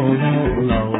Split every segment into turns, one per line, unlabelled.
lâu lâu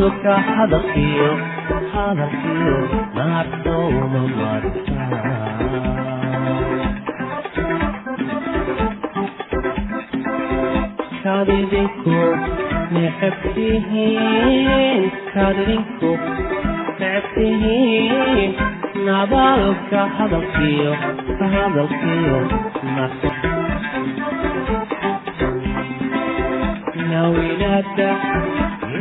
hadalka hadalkiyo hadalkiyo naartowma marta kaad idinku necabtihiin kaad idinku necabtihiin nabaalka hadalkiyo hadalkiyo naarto nawinada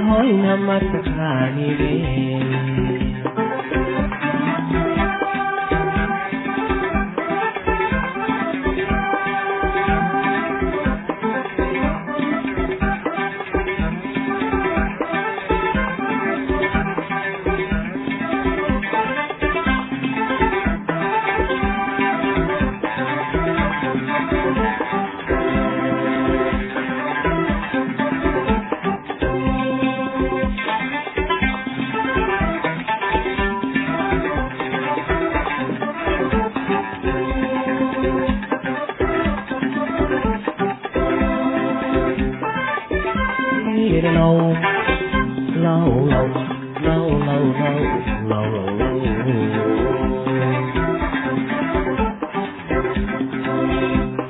ಹೋಯ್ ನಮ್ಮ ಕಾಣಿವೆ low, low, low, low, low, low, low, low,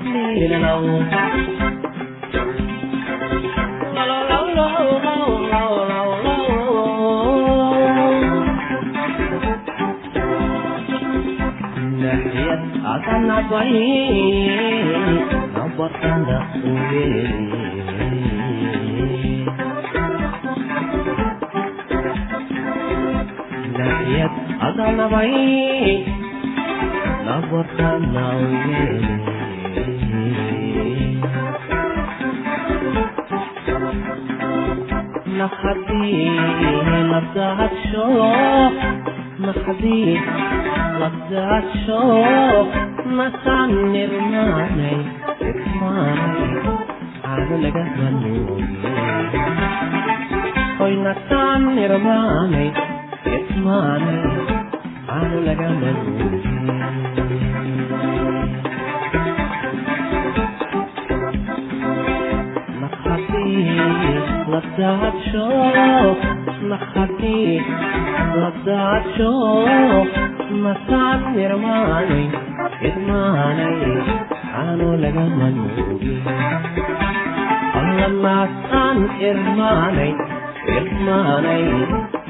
Need it low. Low, low, low, low, low, low. Akan apa ini? Apa tanda uye? ayad adanabay nabatanawye نخدي لبدات شوق نخدي لبدات شوق نسعني رماني اسمعني على لقى ظنوني وي نسعني رماني yasmaane aanu lagama guurin labdadsho naxati labdadsho masaad nirmaanay idmaanay aanu lagama guurin allamaas aan irmaanay irmaanay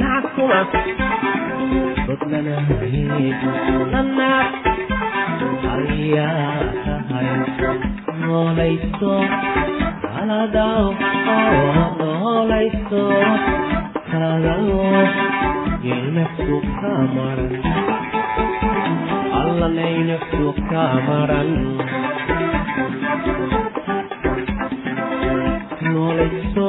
نعكما بطلنا هيك لنا حيا noolayso kaladaw noolayso kaladaw yelnaftu kamaran allanay naftu kamaran noolayso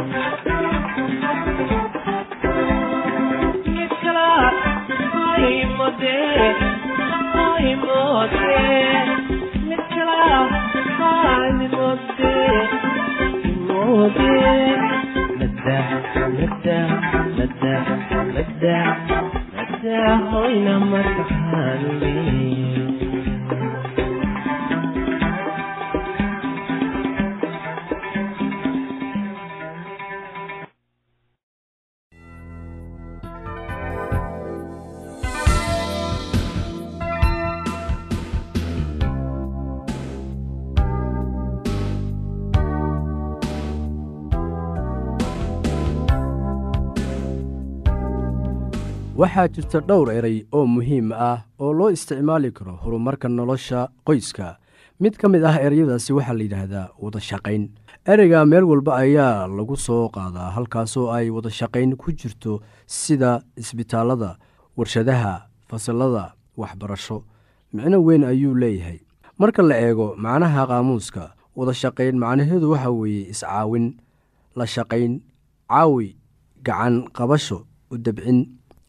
waxaa jirta dhowr eray oo muhiim ah oo loo isticmaali karo horumarka nolosha qoyska. Mid ka mid ah ereyadaasi waxaa la yidhaahdaa wadashaqayn ereyga meel walba ayaa lagu soo qaadaa halkaasoo ay wadashaqayn ku jirto sida isbitaallada warshadaha fasalada waxbarasho. Micno weyn ayuu leeyahay. Marka la eego macnaha qaamuuska wadashaqayn macnaheedu waxa weeye iscaawin la shaqayn caawi gacan qabasho u dabcin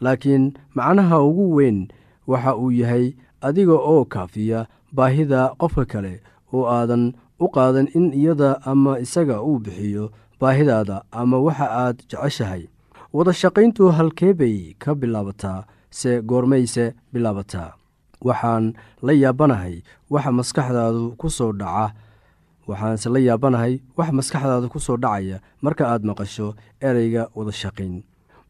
laakiin macnaha ugu weyn waxa uu yahay adiga oo kaafiya baahida qofka kale oo aadan u qaadan in iyada ama isaga uu bixiyo baahidaada ama waxa aad jeceshahay. Wadashaqayntu halkee bay ka bilaabataa se goormayse bilaabataa waxaan la yaabanahay waxa maskaxdaadu ku soo dhaca. Waxaanse la yaabanahay wax maskaxdaada ku soo dhacaya marka aad maqasho ereyga wadashaqayn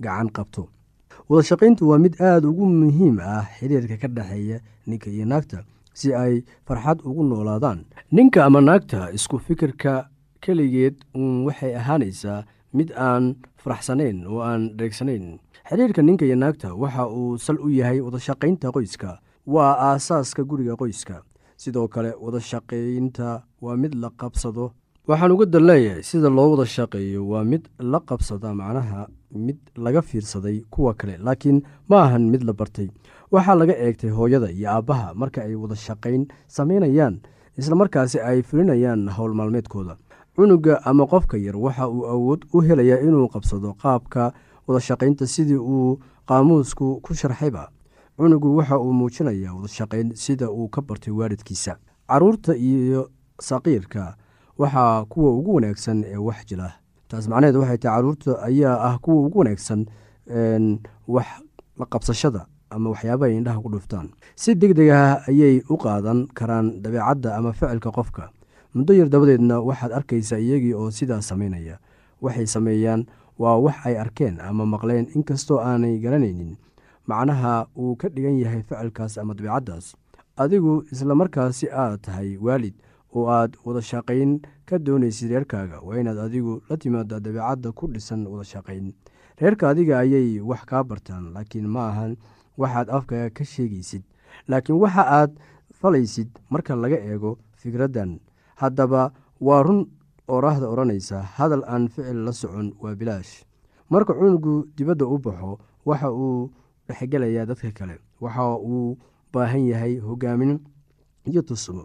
gacan qabto. Wadashaqayntu waa mid aada ugu muhiim ah xiriirka ka dhexeeya ninka iyo naagta si ay farxad ugu noolaadaan. Ninka ama naagta isku fikirka keligeed uun waxay ahaanaysaa mid aan faraxsanayn oo aan dheegsanayn. Xiriirka ninka iyo naagta waxa uu sal u yahay wadashaqaynta qoyska. Waa aasaaska guriga qoyska. Sidoo kale wadashaqaynta waa mid la qabsado waxaan uga dan leeyahay sida loo wada shaqeeyo waa mid la qabsada macnaha mid laga fiirsaday kuwa kale laakiin ma ahan mid la bartay. Waxaa laga eegtay hooyada iyo aabbaha marka ay wada shaqayn samaynayaan islamarkaasi ay fulinayaan howl maalmeedkooda. Cunuga ama qofka yar waxa uu awood u helayaa inuu qabsado qaabka wadashaqaynta sidii uu qaamuusku ku sharxayba. Cunugu waxa uu muujinayaa wadashaqayn sida uu ka bartay waalidkiisa carruurta iyo saqiirka waxaa kuwa ugu wanaagsan ee wax jila taas macnaheed waxay tahay carruurta ayaa ah kuwa ugu wanaagsan wax la qabsashada ama waxyaabaha indhaha ku dhuftaan. Si deg deg ah ayay u qaadan karaan dabeecadda ama ficilka qofka. Muddo yar dabadeedna waxaad arkaysaa iyagii oo sidaa samaynaya waxay sameeyaan waa wax ay arkeen ama maqleen inkastoo aanay garanaynin. Macnaha uu ka dhigan yahay ficilkaas ama dabeicaddaas adigu islamarkaasi aad tahay waalid oo aad wada shaqayn ka doonaysid reerkaaga waa inaad adigu la timaada dabeecadda ku dhisan wada shaqayn. Reerka adiga ayay wax kaa bartaan laakiin ma ahan waxaad afka ka sheegaysid. Laakiin waxa aad falaysid marka laga eego fikraddan. Haddaba waa run oraahda odhanaysa hadal aan ficil la socon waa bilaash. Marka cunugu dibadda u baxo waxa uu dhexgelayaa dadka kale waxa uu baahan yahay hogaamin iyo tusmo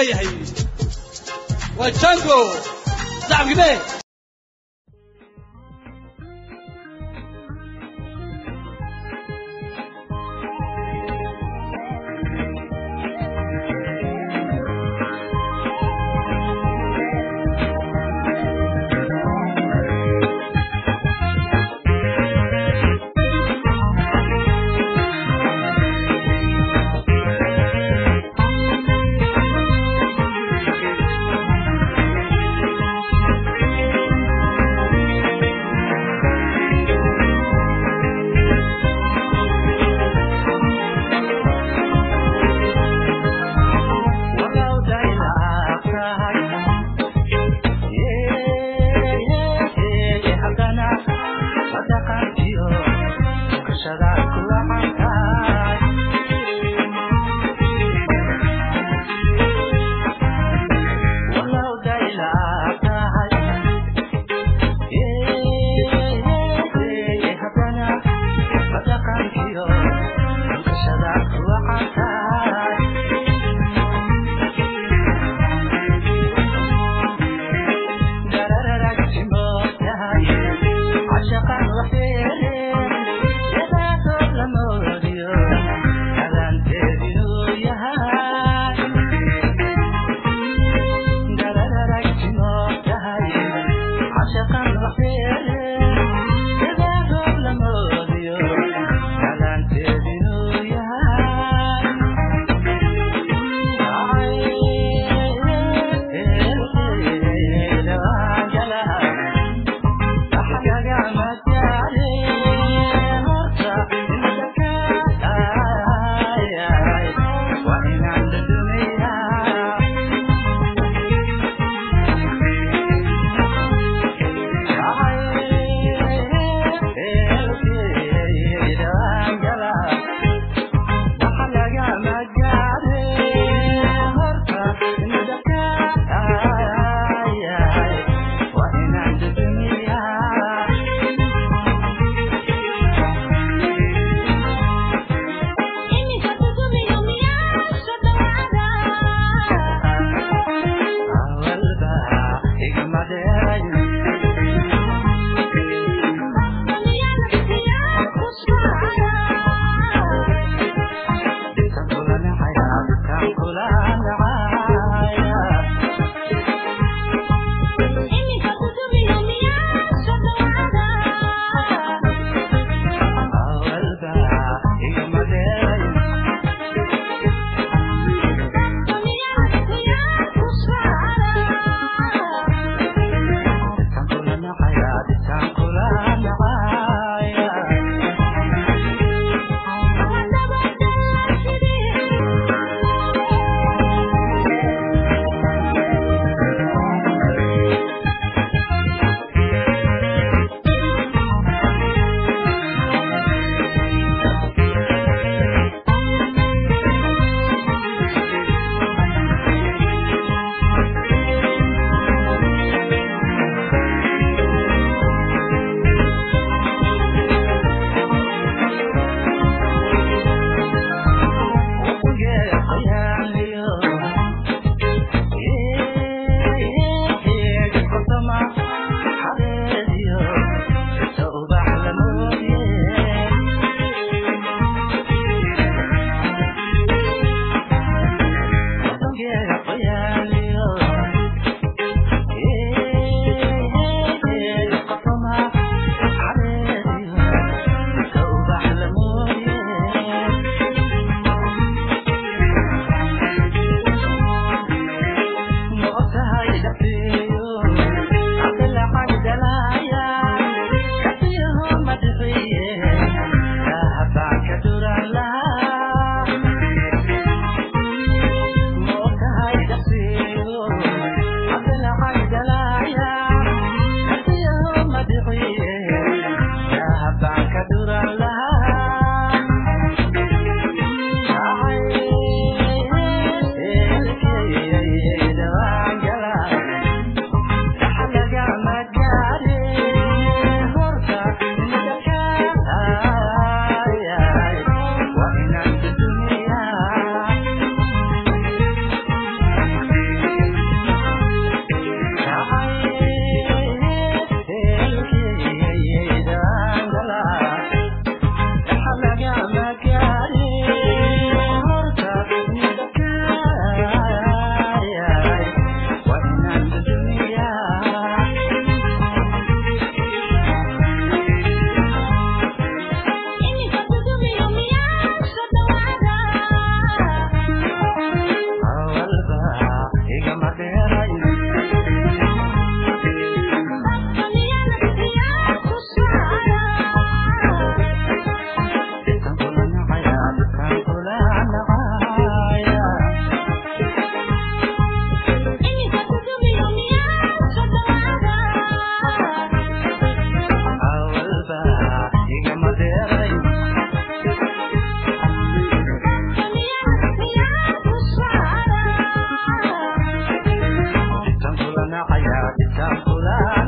waayahay waa jango sacabkime
حياتي تاخذها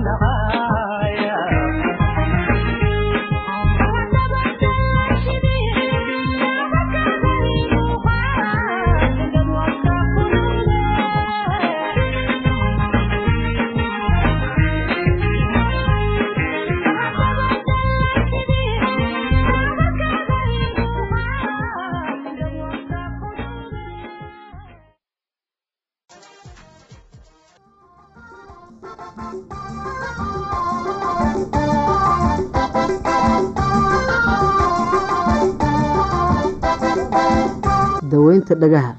daweynta dhagaha.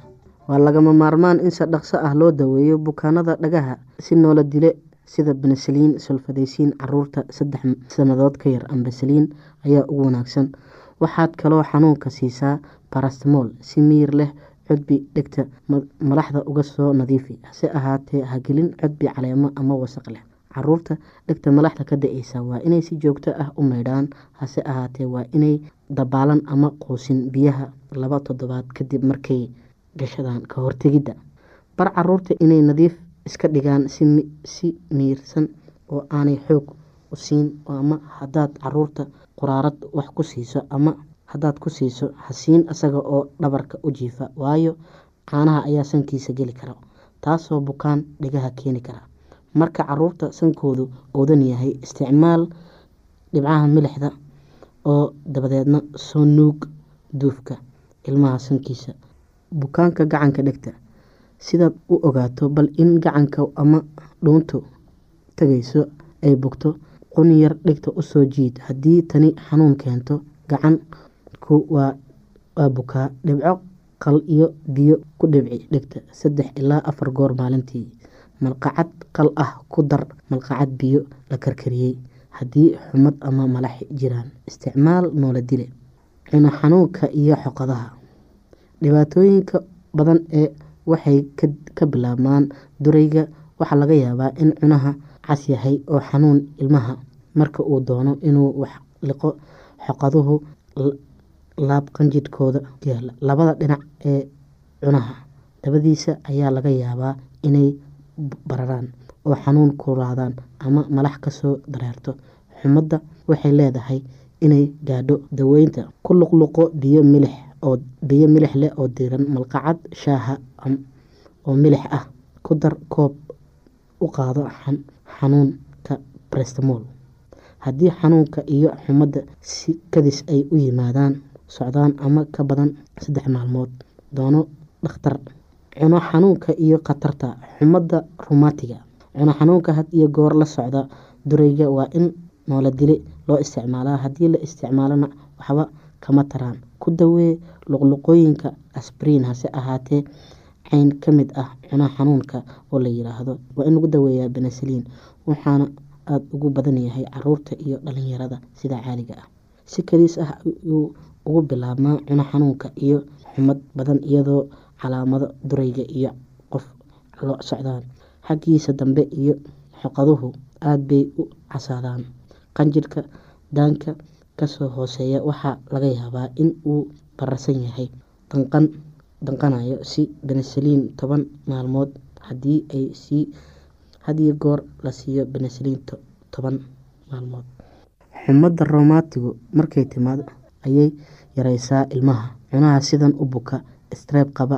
Waa lagama maarmaan in si dhaqso ah loo daweeyo bukaanada dhagaha si noola dile sida benesaliin solfadeysiin carruurta saddex sannadood ka yar ambasaliin ayaa ugu wanaagsan. Waxaad kaloo xanuunka siisaa barastmool si miir leh cudbi dhegta malaxda uga soo nadiifi. Hase ahaatee hagelin cudbi caleemo ama wasaq leh. Caruurta dhegta malaxda ka da'eysa waa inay si joogto ah u maydhaan. Hase ahaatee waa inay dabaalan ama quusin biyaha laba toddobaad kadib markay gashadaan ka hortegidda bar carruurta inay nadiif iska dhigaan si miirsan oo aanay xoog u siin ama hadaad carruurta quraarad wax ku siiso ama hadaad ku siiso hasiin isaga oo dhabarka u jiifa waayo caanaha ayaa sankiisa geli kara taasoo bukaan dhigaha keeni kara. Marka carruurta sankoodu oodan yahay isticmaal dhibcaha milixda oo dabadeedna soo nuug duufka ilmaha sankiisa. Bukaanka gacanka dhegta sidaad u ogaato bal in gacanka ama dhuuntu tagayso ay bugto qun yar dhegta u soo jiid. Haddii tani xanuun keento gacanku waa bukaa dhibco qal iyo biyo ku dhibci dhegta. Saddex ilaa afar goor maalintii malqacad qal ah ku dar malqacad biyo la karkariyey haddii xumad ama malax jiraan. Isticmaal noola dile cuno xanuunka iyo xoqadaha. Dhibaatooyinka badan ee waxay ka bilaabmaan durayga waxaa laga yaabaa in cunaha cas yahay oo xanuun ilmaha marka uu doono inuu wax liqo xoqaduhu laab qanjidhkooda yaalla labada dhinac ee cunaha dabadiisa ayaa laga yaabaa inay bararaan oo xanuun kulaadaan ama malax ka soo dareerto. Xumadda waxay leedahay inay gaadho daweynta ku luqluqo biyo milix biyo milix leh oo diiran malqacad shaaha oo milix ah. Ku dar koob u qaado xanuunka brestmol haddii xanuunka iyo xumadda si kadis ay u yimaadaan socdaan ama ka badan saddex maalmood doono dhakhtar. Cuno xanuunka iyo khatarta. Xumadda rumatiga cuno xanuunka had iyo goor la socda durayga waa in noola dile loo isticmaalaa haddii la isticmaalona waxba kama taraan. Ku dawee luqluqooyinka asbriin hase ahaatee cayn ka mid ah cuno xanuunka oo la yiraahdo. Waa in lagu daweeyaa benesaliin waxaana aada ugu badan yahay carruurta iyo dhalinyarada sida caaliga ah. Si kaliis ah ayuu ugu bilaabmaa cuno xanuunka iyo xumad badan iyadoo calaamado durayga iyo qof lo socdaan xaggiisa dambe iyo xoqaduhu aada bay u casaadaan. Qanjirhka daanka ka soo hooseeya waxaa laga yaabaa in uu bararsan yahay danqan danqanayo si benesaliin toban maalmood hadiyo goor la siiyo benesaliin toban maalmood. Xumadda roomatigu markay timaado ayay yareysaa ilmaha. Cunaha sidan u buka streeb qaba